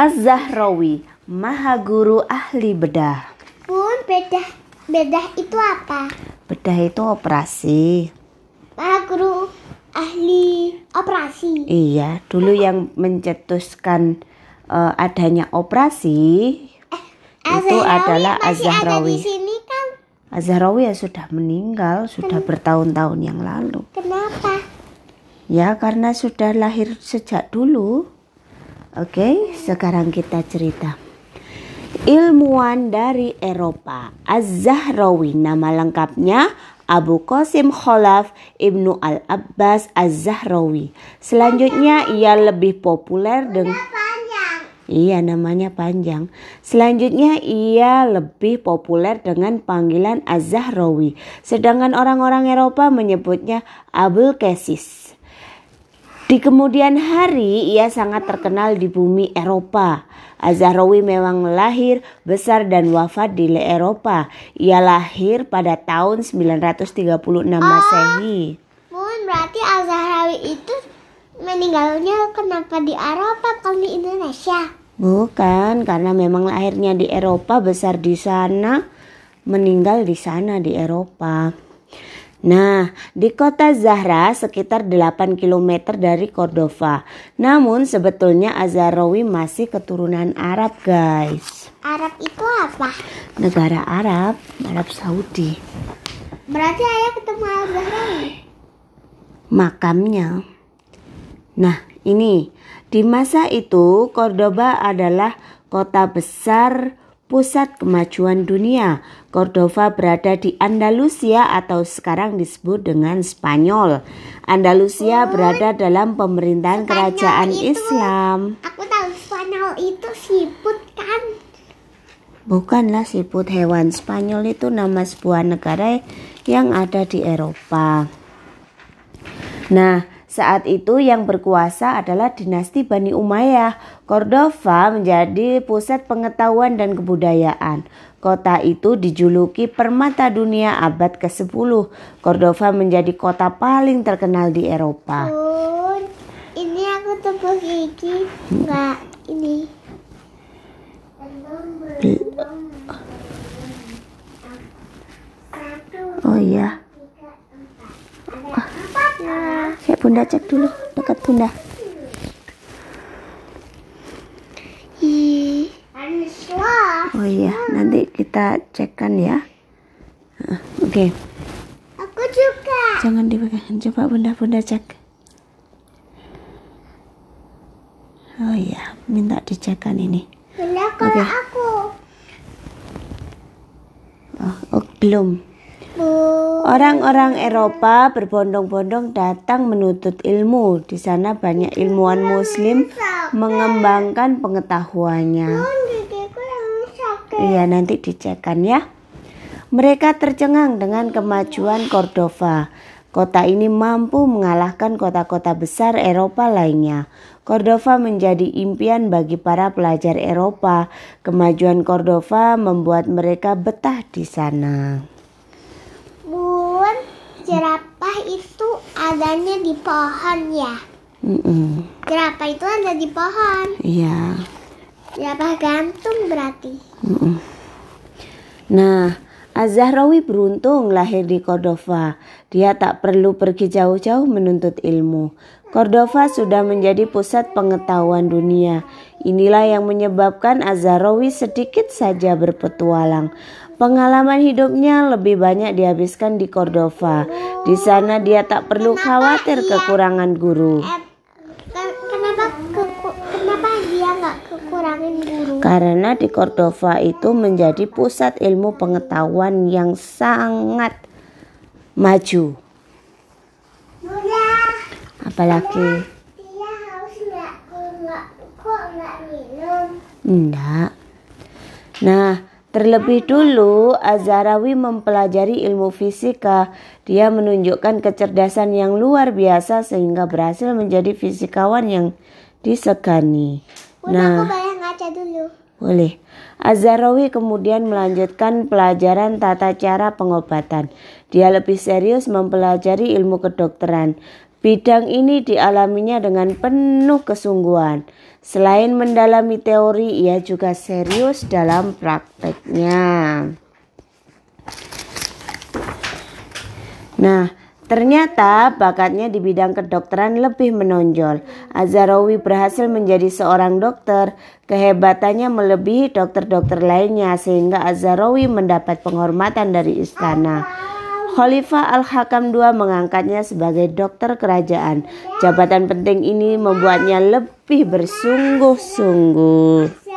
Az-Zahrawi, maha guru ahli bedah. Bun, bedah bedah itu apa? Bedah itu operasi. Maha guru ahli operasi. Iya, dulu yang mencetuskan eh, adanya operasi itu adalah Az-Zahrawi. di sini kan? Az-Zahrawi ya sudah meninggal, sudah bertahun-tahun yang lalu. Kenapa? Ya, karena sudah lahir sejak dulu. Oke, sekarang kita cerita. Ilmuwan dari Eropa, Az-Zahrawi, nama lengkapnya Abu Qasim Khalaf Ibnu Al-Abbas Az-Zahrawi. Selanjutnya ia lebih populer dengan. Iya, namanya panjang. Selanjutnya ia lebih populer dengan panggilan Az-Zahrawi, sedangkan orang-orang Eropa menyebutnya Abul Qasis. Di kemudian hari ia sangat terkenal di bumi Eropa. Az-Zahrawi memang lahir, besar dan wafat di Eropa. Ia lahir pada tahun 936 Masehi. Bun, berarti Al-Zahrawi itu meninggalnya kenapa di Eropa kalau di Indonesia? Bukan, karena memang lahirnya di Eropa, besar di sana, meninggal di sana di Eropa. Nah, di kota Zahra sekitar 8 km dari Cordova. Namun sebetulnya Azharawi masih keturunan Arab, guys. Arab itu apa? Negara Arab, Arab Saudi. Berarti ayah ketemu Al-Zahrawi. makamnya. Nah, ini di masa itu Cordoba adalah kota besar pusat kemajuan dunia. Cordova berada di Andalusia atau sekarang disebut dengan Spanyol. Andalusia berada dalam pemerintahan kerajaan itu- Islam. Aku tahu Spanyol itu siput kan? Bukanlah siput hewan Spanyol itu nama sebuah negara yang ada di Eropa. Nah, saat itu yang berkuasa adalah dinasti Bani Umayyah. Cordova menjadi pusat pengetahuan dan kebudayaan. Kota itu dijuluki permata dunia abad ke-10. Cordova menjadi kota paling terkenal di Eropa. Bun, ini aku tepuk gigi. Enggak, ini. Oh iya, Ya. ya Bunda cek dulu dekat Bunda. Oh iya, nanti kita cekkan ya. Oke. aku juga. Jangan dipegang. Coba bunda-bunda cek. Oh iya, minta dicekkan ini. Bunda kalau Oke. aku. Oh, oh, belum. Orang-orang Eropa berbondong-bondong datang menuntut ilmu. Di sana banyak ilmuwan Muslim mengembangkan pengetahuannya. Iya, nanti dicekkan ya. Mereka tercengang dengan kemajuan Cordova. Kota ini mampu mengalahkan kota-kota besar Eropa lainnya. Cordova menjadi impian bagi para pelajar Eropa. Kemajuan Cordova membuat mereka betah di sana. Bun, jerapah itu adanya di pohon ya. Mm-mm. Jerapah itu ada di pohon. Iya. Jerapah gantung berarti. Mm-mm. Nah, Az-Zahrawi beruntung lahir di Cordova. Dia tak perlu pergi jauh-jauh menuntut ilmu. Cordova sudah menjadi pusat pengetahuan dunia. Inilah yang menyebabkan Az-Zahrawi sedikit saja berpetualang. Pengalaman hidupnya lebih banyak dihabiskan di Cordova. Di sana dia tak perlu khawatir kekurangan guru. Eh, ke- kenapa keku- kenapa dia nggak kekurangin guru? Karena di Cordova itu menjadi pusat ilmu pengetahuan yang sangat maju. Apalagi dia haus nggak nggak kok nggak minum? enggak. Nah, terlebih dulu Azharawi mempelajari ilmu fisika. Dia menunjukkan kecerdasan yang luar biasa sehingga berhasil menjadi fisikawan yang disegani. Nah, ngaca dulu. Boleh. Azharawi kemudian melanjutkan pelajaran tata cara pengobatan. Dia lebih serius mempelajari ilmu kedokteran. Bidang ini dialaminya dengan penuh kesungguhan. Selain mendalami teori, ia juga serius dalam prakteknya. Nah, Ternyata bakatnya di bidang kedokteran lebih menonjol. Azarawi berhasil menjadi seorang dokter. Kehebatannya melebihi dokter-dokter lainnya sehingga Azarawi mendapat penghormatan dari istana. Khalifah Al-Hakam II mengangkatnya sebagai dokter kerajaan. Jabatan penting ini membuatnya lebih bersungguh-sungguh.